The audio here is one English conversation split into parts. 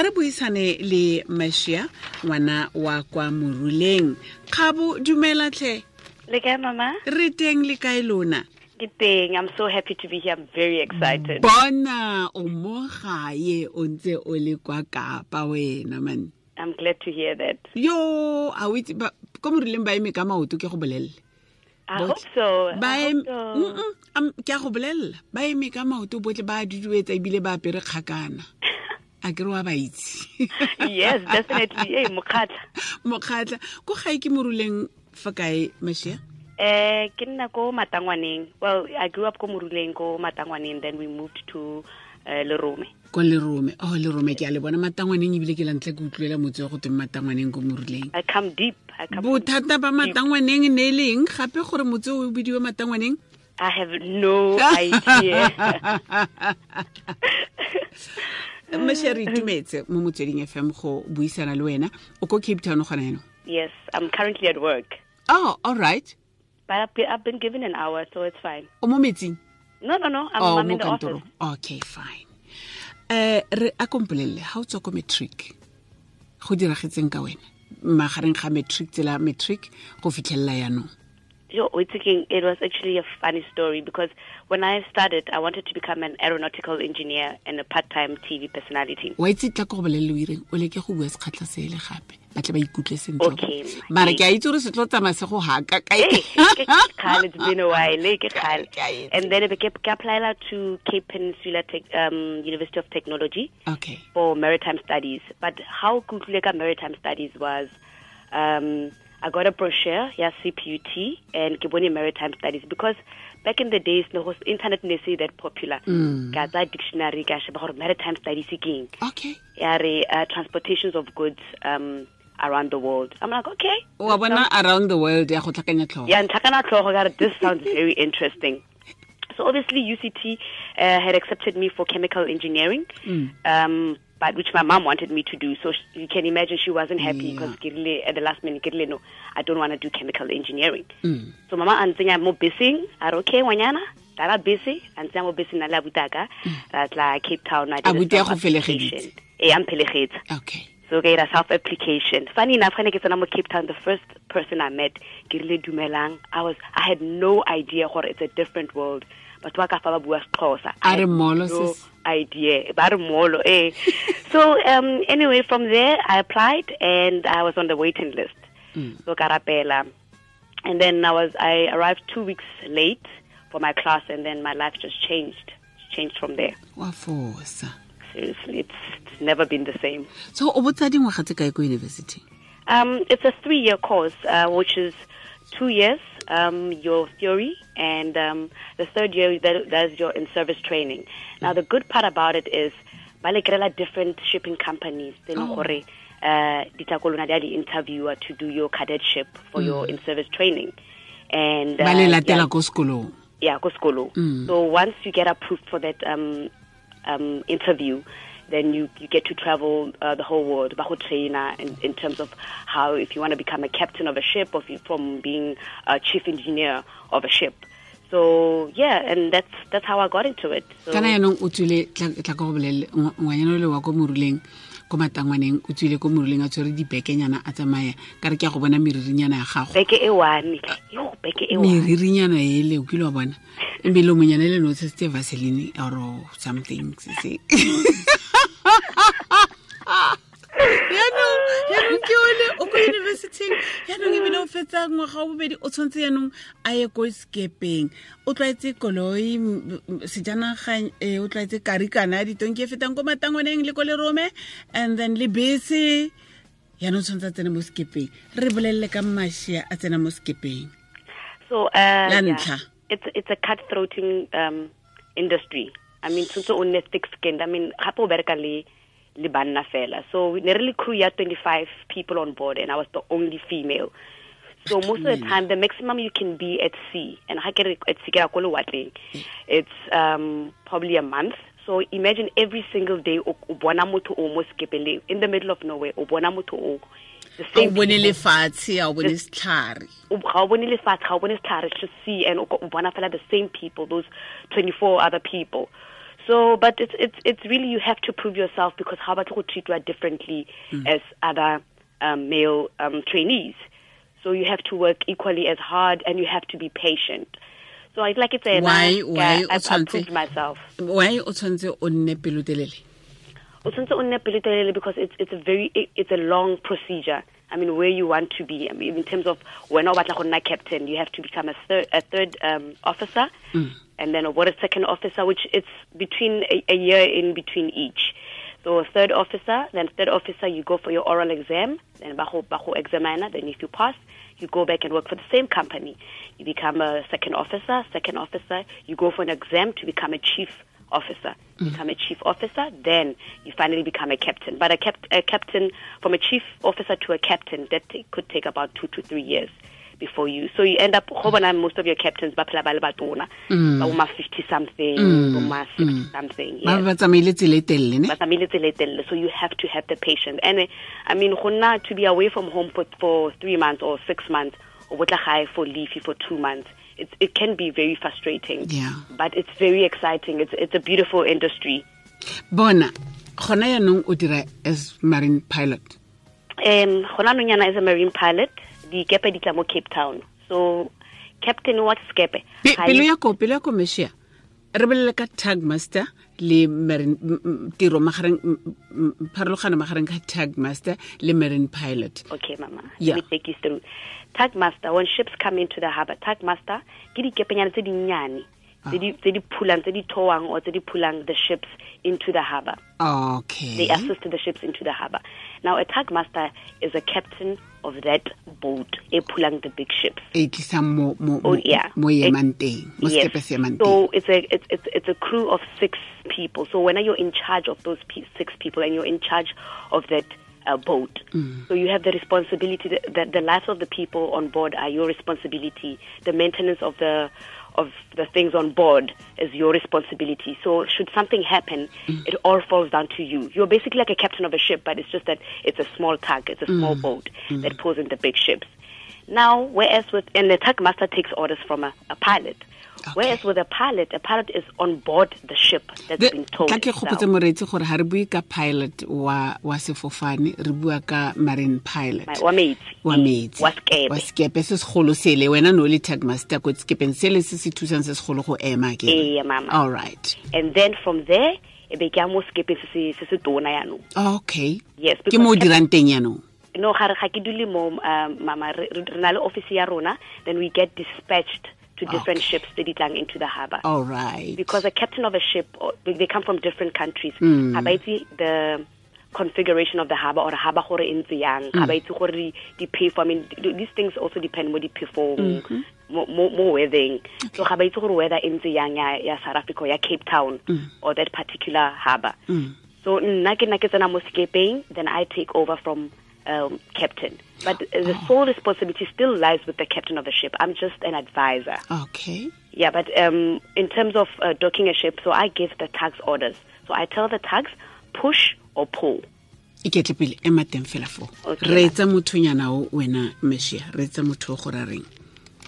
tla re buisane le mashia ngwana wa kwa moruleng kgabo dumela tlhe Le kae mama? re teng le kae lona Ke teng. I'm so happy to be here. I'm very excited. bona o mo gae o ntse o le kwa kapa wena man I'm glad to hear that. yo a wit ba- ko morileng ba eme ka maoto ke go bolelele I hope so. ba em- Mm-mm, am- ke a go bolelela ba eme ka maoto botlhe ba duduetsa ebile ba apere kgakana a kere wa baitse yes, definitely. ee mokgatlha mokgatlha ko gae ke moruleng fa kae mashia? Eh, ke nna ko Matangwaneng. Well, I grew up ko Moruleng ko Matangwaneng, then we moved to uh, Lerome. ko lerome o lerome ke a le bona. Matangwaneng ebile ke la ntle ke utlwela motse wa go teng matangwaneng ko moruleng. Bothata ba matangwaneng ne e leng gape gore motse o bidiwe matangwaneng? I have no idea. mmashe re itumetse mo motsweding fm go buisana le wena o ko cape town gona yaanong yes, I'm currently at work. oh all right But I've been, I've been given an hour, so it's fine. o mo metsing No, no, no. I'm, oh I'm in the office. okay fine um re a kompolelele ga o tswa ko matric go diragetseng ka wena magareng ga matric tsela matric go fitlhelela yaanong Yo, we're thinking it was actually a funny story because when I started, I wanted to become an aeronautical engineer and a part-time TV personality. wa itse tla ko go bolelele o ireng o leke go bua sekgatlha sele gape ba tle ba ikutlwe sentle Okay, mara ke a itse gore se tlo tsamaya se go haka kae Hey, ke kgale, it's been a while. eh, ke kgale. Ke a itse. And then I ke applied to Cape Peninsula Tech, um, University of Technology okay for maritime studies. But how Kukuleka maritime studies was, um, I got a brochure, yeah, CPUT, and Kiboni maritime studies because back in the days, no internet ne that popular. Mm. Ka dictionary ka sheba maritime studies eng. okay Yeah, uh, transportations of goods um, around the world. I'm like, okay. wa bona around the world ya go tlhakanya tlhogo Yeah, ntlhakana tlhogo ka this sounds very interesting. So obviously UCT uh, had accepted me for chemical engineering, um, but which my mom wanted me to do. So sh you can imagine she wasn't happy Yeah. because at the last minute, Kirile, no, I don't want to do chemical engineering. Mm. So mama antsenya mo busy. I okay ngwanyana. Tara busy. Antsenya mo busy na la butaka. That's like Cape Town. I did Abuti ya go self-application. felegeditse. Eh, I'm okay So ke ira self application. Funny enough, when I get to Cape Town, the first person I met, Kirile Dumelang, I was I had no idea what it's a different world. But wa ka fa ba bua Xhosa. I A re had molo, sis. idea. Ba re molo, eh. so um anyway, from there I applied and I was on the waiting list. So karapela. And then I was I arrived 2 weeks late for my class and then my life just changed. Changed from there. wa fosa Seriously, it's, it's never been the same. so o botsa dingwaga tse kae ko university Um, it's a three-year course, uh, which is two years, um, your theory, and um, the third year that, that is your in-service training. Now, the good part about it is, balekrela different shipping companies. They know gore, di tla ko di a di interviewer to do your cadetship for your in-service training, and ba le uh, latela yeah, ko sekolong yeah, go skolo. Mm. So once you get approved for that um, um, interview, then you, you get to travel uh, the whole world, bago trainer, in, in terms of how if you want to become a captain of a ship, or if you, from being a chief engineer of a ship. So yeah, and that's that's how I got into it. So, kana yaanong o tswile tla go ngwanyana le wa ko moruleng ko matangwaneng o tswile ko moruleng a tshwere dibekenyana a tsamaya ka re ke a go bona meririnyana ya gago beke e one, yo beke e one. meririnyana ele o kile wa bona ebile o monyana le no tshetse vaseline or something se se o yaanong ebile o fetsa ngwaga o bobedi o tshwanetse yaanong a ye ko sekepeng o tlwaetse koloi sejanaga eh, o tlwaetse karikana ya ditonki e fetang ko matangwaneng le ko lerome and then le bese yaanong o tshwanetse a tsena mo sekepeng re bolelele ka mašia a tsena mo sekepeng So uh, La yeah, ntlha. it's it's a cutthroating um, industry. I mean, since o nne thick skinned. I mean, gape o bereka le le banna fela. So we ne re le crew ya 25 people on board, and I was the only female. So most of the time, the maximum you can be at sea, and ha ke re at sea ke ra ko lewatleng, it's um, probably a month. So imagine every single day o bona motho o mo in the middle of nowhere o bona motho o the ga o same bone lefatshe ga o bone setlhare ga o bone lefatshe ga o bone setlhare to see and o bona fela the same people those 24 other people So, but it's it's it's really you have to prove yourself because how about to treat you differently as other um, male um, trainees. So you have to work equally as hard, and you have to be patient. So I'd like to say Why- why I've tshwantse- proved myself. why o tshwanetse o nne pelotelele O tshwanetse o nne pelotelele because it's it's a very it, it's a long procedure. I mean, where you want to be. I mean, in terms of when I was nna captain, you have to become a third a third um, officer, and then what a second officer, which it's between a, a year in between each. So a third officer, then third officer, you go for your oral exam, then bajo bajo examiner. Then if you pass, you go back and work for the same company. You become a second officer. Second officer, you go for an exam to become a chief officer. Mm. Become a chief officer, then you finally become a captain. But a, cap- a captain, from a chief officer to a captain, that t- could take about two to three years before you. So you end up, go bona most of your captains ba phela ba le batona, ba bo ma 50 something, bo ma 60 something. ba ba tsamaile tsela e telele ne? Ba tsamaile tsela e telele. so you have to have the patience. And uh, i mean go nna to be away from home for, for three months or six months or botla gae for leave for two months it, it can be very frustrating. Yeah. but it's very exciting. It's, it's a beautiful industry. Bona gona yaanong o dira as marine pilot? Um gona anong yana as a marine pilot dikepe di tla mo cape town so captain wa sekepe pelo e- ya ko pelo ya ko mesia re bolele ka tag master le marine tiro magareng pharologano magareng ka tag master le marine pilot Okay, Mama. Yeah. Let me take you through. Tag master, when ships come into the harbor, tag master, ke dikepenyana tse dinnyane tse di tse di phulang tse di towang or tse di phulang the ships into the harbor. okay They assist the ships into the harbor. Now, a tug master is a captain of that boat, e phulang the big ships. e tlisang mo mo Oh yeah. mo It- teng mo yes. sekepe se emang So it's a it's, it's it's a crew of six people. So when you're in charge of those six people and you're in charge of that uh, boat, so you have the responsibility that, that the lives of the people on board are your responsibility. The maintenance of the of the things on board is your responsibility. So should something happen, mm. it all falls down to you. You're basically like a captain of a ship, but it's just that it's a small tug, it's a mm. small boat that mm. pulls in the big ships. Now, whereas with and the tug master takes orders from a, a pilot. Whereas with a pilot, a pilot is on board the ship that's The- been towed. ka ke gopotse moreetsi gore ga re bue ka pilot wa wa sefofane re bua ka marine pilot wa metsi. wa metsi Wa skepe. wa sekepe se segolo sele wena no le tug master ko sekepeng sele se se thusang se segolo go ema ke Ee, mama. all right And then from there, e be ke ya mo skepeng se se se tona yaanong. okay Yes, ke mo dirang teng yaanong no ga re ga ke dule mo um, mama re na le office ya rona then we get dispatched to oh, different Okay. ships tse di tlang into the harbor. All right. Because a captain of a ship or they they come from different countries. Mm. ga ba itse the configuration of the harbor or the harbor gore e ntse yang. Ga hmm. ba itse gore di- di pay for i mean these things also depend mo di phefong mm-hmm. mo weathering. So ga ba itse gore weather e ntse yang ya ya South Africa or ya Cape Town mm. or that particular harbor. Mm. So nna ke nna ke tsena mo sekepeng then i take over from um, captain. But uh, the sole responsibility still lies with the captain of the ship. I'm just an advisor. Okay. Yeah, but um, in terms of uh, docking a ship, so I give the tugs orders. So I tell the tugs, push or pull. iketle pele ema teng fela fo Okay. re etsa mothonyana o wena mesia re etsa motho o gore a reng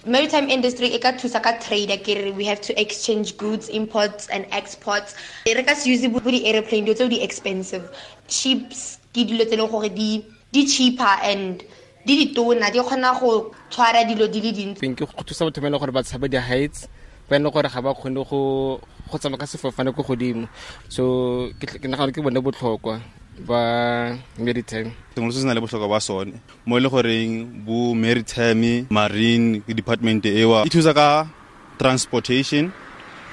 maritime industry e ka thusa ka trade ke re we have to exchange goods imports and exports. Re ka se use bo di airplane dilo tseo di expensive. Ships ke dilo tse e leng gore di di cheaper and di ditona di kgona go tshwara dilo di le dintsi. Ke go thusa batho ba e leng gore ba tshaba di-heights ba e leng gore ga ba kgone go go tsamaya ka sefofane ko godimo. So ke nagana ke bone botlhokwa ba maritime. Sengwe se se na le botlhokwa ba sone mo e le goreng bo maritime marine department ewa e thusa ka transportation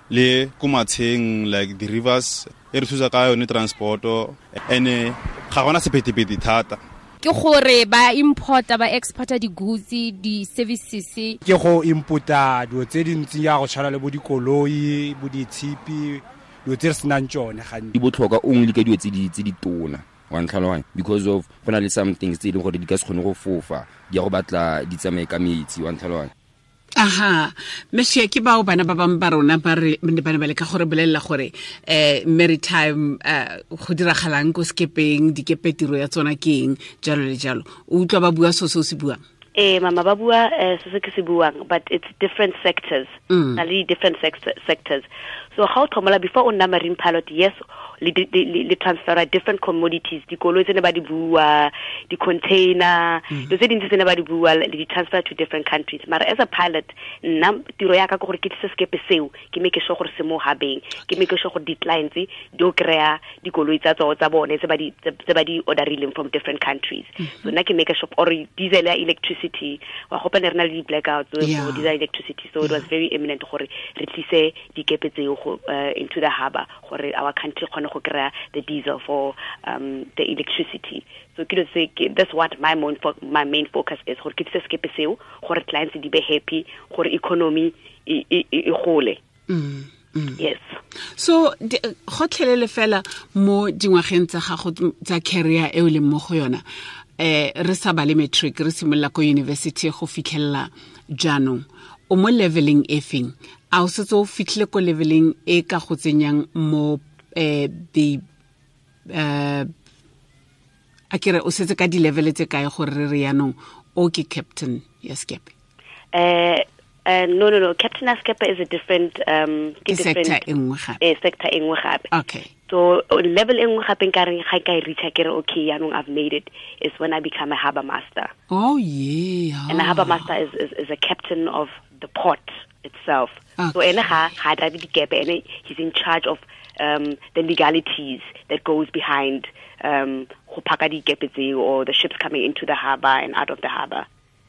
le ko matsheng like the rivers e re thusa ka yone transporto. And-e ga gona sephethephethe thata ke gore ba importa ba exporta di-goods di-services. Ke go imputa dilo tse dintsi ya go tshwana le bo dikoloi bo ditshipi dilo tse re senang tsone gantsi. Di botlhokwa only ka dilo tse di tse di tona. Wa ntlhaloganya because of go na le some things tse e leng gore di ka se kgone go fofa di ya go batla di tsamaye ka metsi. Wa ntlhaloganya aha. Mesia ke bao bana ba bangwe ba rona ba ne ba leka gore bolelela gore um maritime um go diragalang ko sekepeng dikepe tiro ya tsona ke eng jalo le jalo. O utlwa ba bua so se o se buang eh mama ba bua eh, se se ke se buang but it's different sectors. Mm. na le different sector, sectors. So how thomola before o nna marine pilot yes le, le, le, le transfera different commodities. Dikoloi tse ne ba di bua di-container dilo tse dintsi tse ne ba di bua le di transfer to different countries. Mara as a pilot nna tiro ya ka ke gore ke tlise sekepe seo ke make sure gore se mo habeng ke make sure gore di-clients di o kry-a dikoloi tsa tsao tsa bone tse ba di- tse tse ba di orderileng from different countries. So nna ke make sure or diesel ya electricity wa gopa ne re na le di-blackouts diesel electricity. So it was very imminent gore re tlise dikepe tseo go uh, into the harbor gore our country kgone go kry-a the diesel for um, the electricity. So ke dilo that's what my main, my main focus is gore ke tlise sekepe seo gore clients di be happy gore economy e gole. Mm, mm. yes. So gotlhelele fela mo dingwageng tsa gago tsa career e o leng mo go yona eh re sa ba le matric re simolola ko university go fitlhelela jaanong. O mo leveleng e feng? A o setse o fitlhile ko leveleng e ka go tsenyang mo eh the eh a kere o setse ka di-level tse kae gore re re yaanong o ke captain ya skepe uh, uh, no no no. Captain askepa is a different um ke different e nngwe gape? Eh, sector gape. Okay. So level nngwe gape nka reng ga ka e reacha okay i've made it is when i become a harbour master. Oh yeah and a harbour master is, is, is a captain of the port itself. Ah. so ene ga ga drive dikepe ene he's in charge of um, the legalities that goes behind um, go phaka dikepe tseo or the ships coming into the harbour and out of the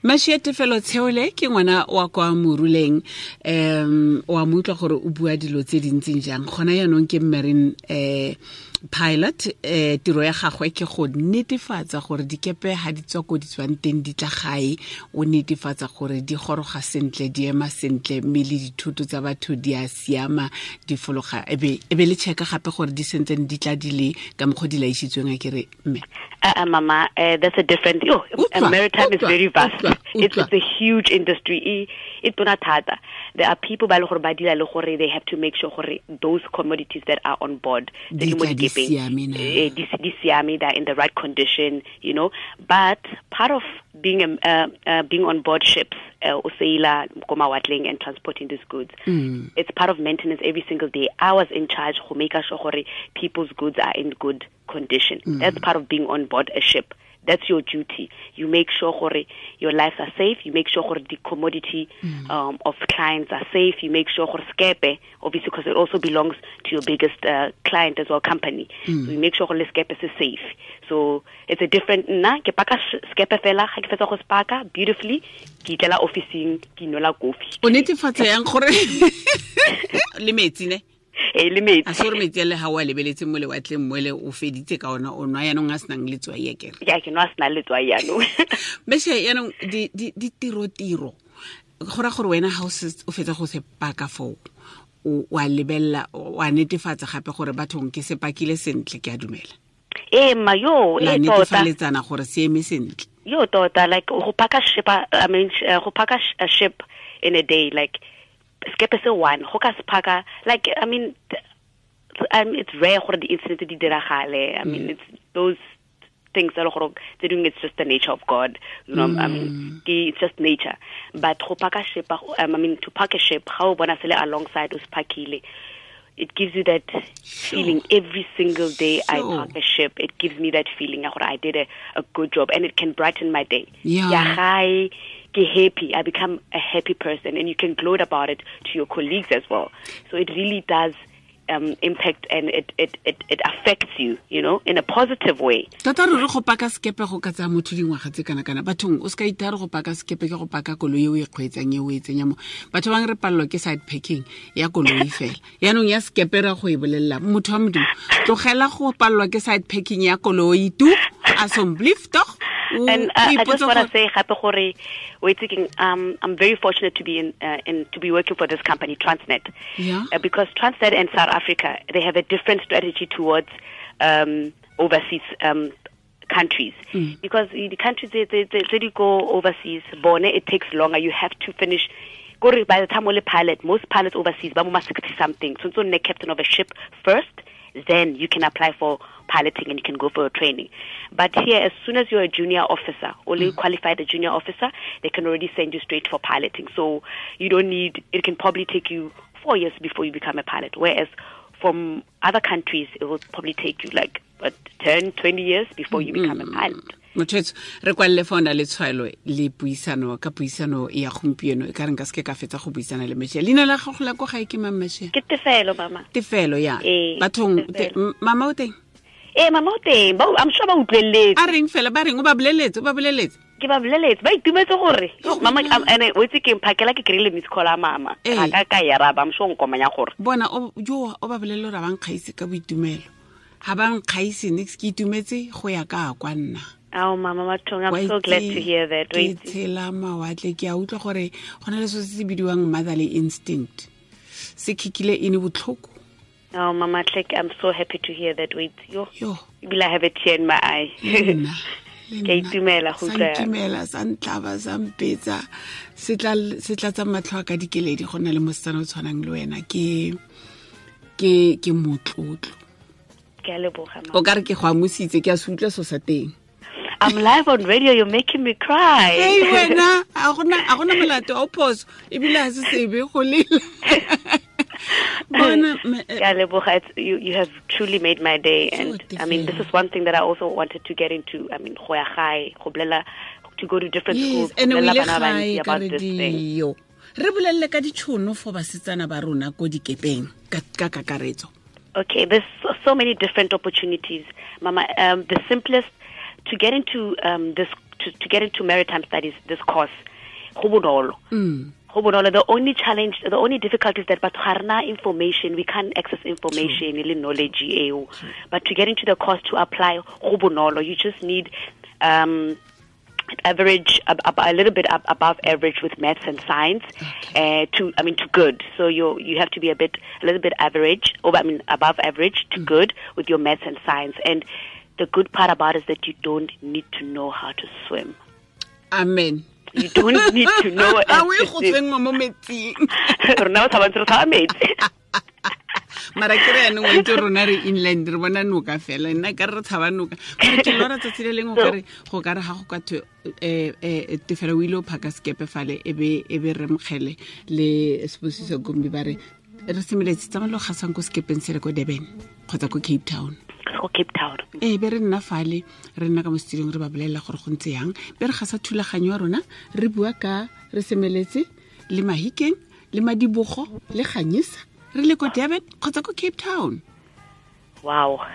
harbour mašietefelo tsheole ke ngwana wa kwa moruleng um wa mo utlwa gore o bua dilo tse dintseng jang gona yaanong ke marine um pilot um tiro ya gagwe ke go netefatsa gore dikepe ga di tswa ko di tswang teng di tla gae o netefatsa gore di goroga sentle di ema sentle mme le dithoto tsa batho di a siama di fologa e be e le check gape gore di sentseng di tla di le ka mokgwa di laišitsweng a kere mme Uh, uh, Mama, uh, that's a different. Oh, uh, maritime is very vast. It's, it's a huge industry. E- e tona thata. There are people ba le gore ba dira le gore they have to make sure gore those commodities that are on board Di mo dikepeng, eh, di siame, they're in the right condition, you know. But part of being uh, uh, being on board ships, uh, o sailor, and transporting these goods, Mm. it's part of maintenance every single day. I was in charge to make sure people's goods are in good condition. That's part of being on board a ship. That's your duty. You make sure gore your lives are safe. You make sure gore the commodity um, of clients are safe. You make sure gore skepe, obviously because it also belongs to your biggest uh, client as well, company. So you make sure gore le skepe is safe. So it's a different. Nna ke paka skepe fela ga ke fetsa go spaka beautifully. Ke itlela officing ke nola kofi. o netefatsa yang gore le metsi ne Eh le metsi. a sore metsi le ga o a lebeletse mo lewatleng mole o feditse ka ona o nwa yaanong a senang letswai ya kere ya ke no a senang letswai yaanong mese yaanong ditiro-tiro go raya gore wena ga o fetsa go se paka foo wa lebelela wa netefatsa gape gore bathong ke se pakile sentle ke a dumela. Ee ma yo la eh tota. netefaletsana gore se eme sentle. Yo tota like go paka ship i mean go paka ship in a day like skepe se one go ka se paka like i mean um, it's rare gore di incident di diragale i mean it's those things that are they're doing it's just the nature of god you know i mean it's just nature but go paka ship um, i mean to park a ship o bona sele alongside o se pakile it gives you that feeling every single day I Sure. park a ship. It gives me that feeling I did a, a good job and it can brighten my day. Yeah. Yeah, hi, happy. I become a happy person and you can gloat about it to your colleagues as well. So it really does um, impact and it, it, it, it affects you, you know, in a positive way. tota re re go paka sekepe go ka tsaya motho dingwaga tse kana-kana bathong o se ka re go paka sekepe ke go paka koloi e o e kgweetsang e o e tsenya mo batho bangwe re palelwa ke side packing ya koloi fela yaanong ya sekepe ra go e bolelela motho wa modimo tlogela go palelwa ke side packing ya koloi tu asomblief toch O- and uh, I just want to say, Happy Gore, wait thinking, um, I'm very fortunate to be in, uh, in to be working for this company, Transnet, Yeah. uh, because Transnet and South Africa they have a different strategy towards um, overseas um, countries. Because the countries they, they, they, they go overseas, born it takes longer. You have to finish. By the time only pilot, most pilots overseas, mo ma 60 something. So, so captain of a ship first, then you can apply for piloting and you can go for a training. But here, as soon as you're a junior officer, only mm. qualified a junior officer, they can already send you straight for piloting. So you don't need, it can probably take you four years before you become a pilot. Whereas from other countries, it will probably take you like what, 10, 20 years before you become a pilot. motshwetso re kwalele fa o na le tshwaelo le puisano ka puisano ya gompieno e ka reng ka seke ka fetsa go buisana le mešia leina la gago la ko gae ke mang mešia Ke tefelo, mama. tefelo ya. Ee, bathong mama o teng? Ee mama o teng. am sure ba utlweletse. a reng fela? Ba reng? O ba boleletse o ba boleletse ke ba boleletse ba itumetse gore mama am- ene o ke mphakela ke kry-ile miss call a mama. Ee. ga ka ka yaraba mso nkomanya gore. Bona jo o ba bolelele gore a bankgaise ka boitumelo ga bankgaise nix ke itumetse go ya ka kwa nna. Oh, mama mathong i'm so glad to hear that ke tshela mawatle ke a utlwa gore go na le so se se bidiwang motherly instinct. Se kikile ene botlhoko. Oh, mama tlek i'm so happy to hear that wait yo yo. ebile i have a tear in my eye. Ke itumela go Sa utlwa itumela ntumela sa ntlaba sa mpetsa. Se tla- se tlatsa matlho a ka dikeledi go nna le mosetsana o tshwanang le wena. Ke ke ke motlotlo ke a leboga o ka re ke go amositse ke a se utlwa so sa teng. I'm live on radio you're making me cry. Ei wena a gona a gona molato o phoso ebile a se sebe go lela bona me- leboga you, you have truly made my day and i mean this is one thing that i also wanted to get into i mean go ya gae go bolela to go to different yes schools go ande o bolela ile bana ba gae about this thing. re bolelele ka ditšhono for basetsana ba rona ko dikepeng ka ka kakaretso Okay, there's so, so many different opportunities, Mama. Um, the simplest to get into um, this to, to get into maritime studies, this course, go bonolo. Mm. Go. The only challenge, the only difficulty is that but harna information, we can't access information, really knowledge. But to get into the course to apply, go bonolo. You just need um, average ab- ab- a little bit ab- above average with maths and science uh, to i mean to good. So you you have to be a bit a little bit average or i mean above average to good with your maths and science. And the good part about it is that you don't need to know how to swim. Amen. You don't need to know mara ke re yanong wante rona re inland re bona noka fela nna ka re re tshaba noka mara ke lora tsatsi le lengwe kare go ka re ga go ka thwe um tefela o ile o phaka sekepe fale e be e be re le seposiso kombi ba re re semeletse tsamalo gasang ko sekepeng se le ko durban kgotsa ko cape town. Go cape town. Ee be re nna fale re nna ka mo studiong re ba bolelela gore go ntse yang be re ga sa thulaganyo ya rona re bua ka re semeletse le mahikeng le madibogo le ganyisa re le ko durban kgotsa ko cape town. Wow.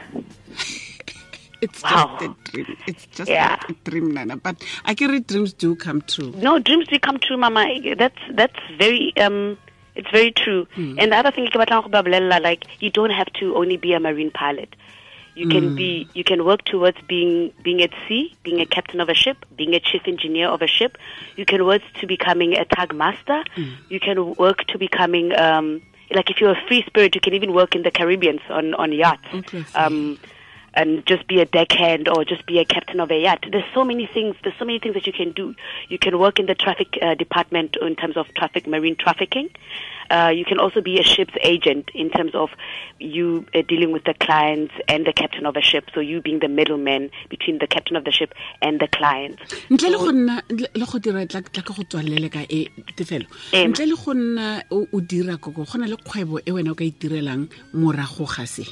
It's Wow. just a dream. It's just Yeah. a dream nana. But i can read dreams do come true. No dreams do come true mama. That's that's very um it's very true. And the other thing ke batlang go ba bolella, like you don't have to only be a marine pilot. You can be you can work towards being being at sea being a captain of a ship being a chief engineer of a ship. You can work to becoming a tug master you can work to becoming um like if you're a free spirit you can even work in the caribbean on on yachts Okay. um and just be a deckhand or just be a captain of a yacht. There's so many things. There's so many things that you can do. You can work in the traffic uh, department in terms of traffic, marine trafficking. Uh, you can also be a ship's agent in terms of you uh, dealing with the clients and the captain of a ship. So you being the middleman between the captain of the ship and the client. ntle le go nna le le go dira tla tla ka go tswalele ka e tefelo Em. ntle le go nna o o dira koko go na le kgwebo e wena o ka itirelang morago ga se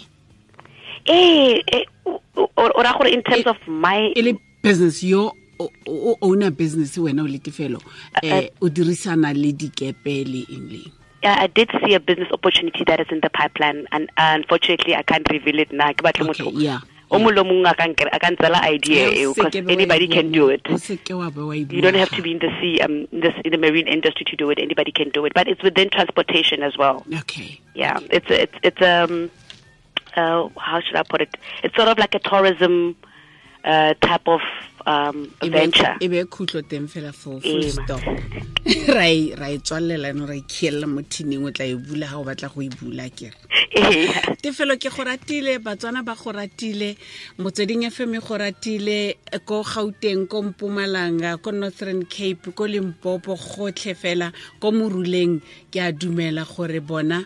Eh, eh, o- o- o ra gore in terms of my e le business yo o owner business wena o le tefelo um o dirisana le dikepe le eng leng I did see a business opportunity that is in the pipeline, and unfortunately, I can't reveal it now. Okay, yeah, o mongwe le mongwe a ka nkre- a ka ntsela idea O eo, seke 'cause be wa e anybody can do it. o seke wa be wa You don't have to be in the sea, um, in, this, in the marine industry to do it. Anybody can do it, but it's within transportation as well. okay Yeah, it's a- it's it's um, uh, how should I put it? It's sort of like a tourism uh, type of um, E venture. e be khutlo teng fela for full stop. Ra e ra e tswalela no ra ikhiela mo thining o tla e bula ga o batla go e bula Yeah. tefelo ke go ratile batswana ba go ratile motsweding fm e go ratile ko gauteng ko mpumalanga ko northern cape ko limpopo gotlhe fela ko moruleng. Ke a dumela gore bona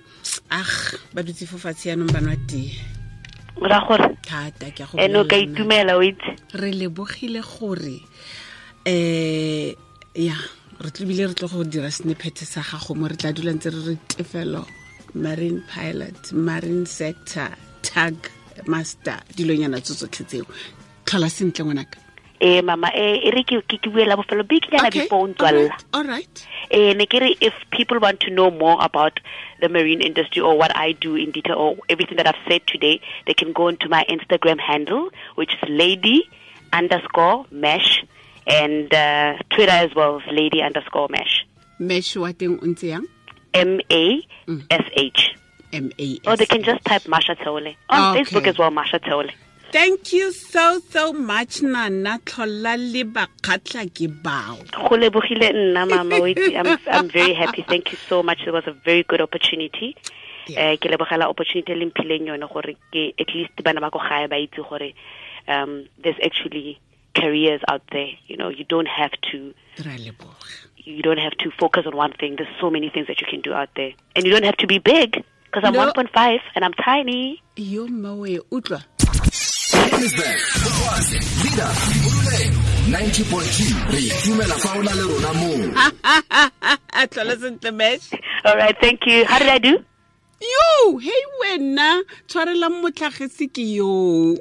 ag ba dutse fo fatshe yanong banwa tee ra gore thata ke go and o ka itumela o itse. Re lebogile gore um ya re tlebile re tlo go dira snippet sa gago mo re tla dula ntse re re tefelo marine pilot marine sector tag master dilonyana tso tsotlhe tseo. Tlhola sentle ngwanaka eh mama eh e re ke ke ke buela bofelo bikinyana before o ntswalla all right eh ne ke re if people want to know more about the marine industry or what I do in detail or everything that I've said today, they can go into my Instagram handle, which is lady underscore mesh, and uh, Twitter as well is lady underscore mesh. mesh wa teng o ntse yang M A S H. m a Or they can just type Marcia Tsheole. On Okay. Facebook as well, Marcia Tsheole. Thank you so so much nana tlhola le bakgatla ke bao Go lebogile nna, Mama. I'm, I'm very happy. Thank you so much. It was a very good opportunity. Eh, ke lebogela opportunity le mphileng yone gore ke at least bana ba ko gae ba itse gore um there's actually careers out there you know you don't have to you don't have to focus on one thing there's so many things that you can do out there and you don't have to be big because i'm No. 1.5 and i'm tiny yo mmaoe utlwa Johannesburg, Bokwazi, Leader, Bululelo, 90.2 re itumela fa o na le rona moo. Tlhola sentle mesh all right thank you. How did i do? Yo hei wena. Tshwarelang motlhagisi ke yo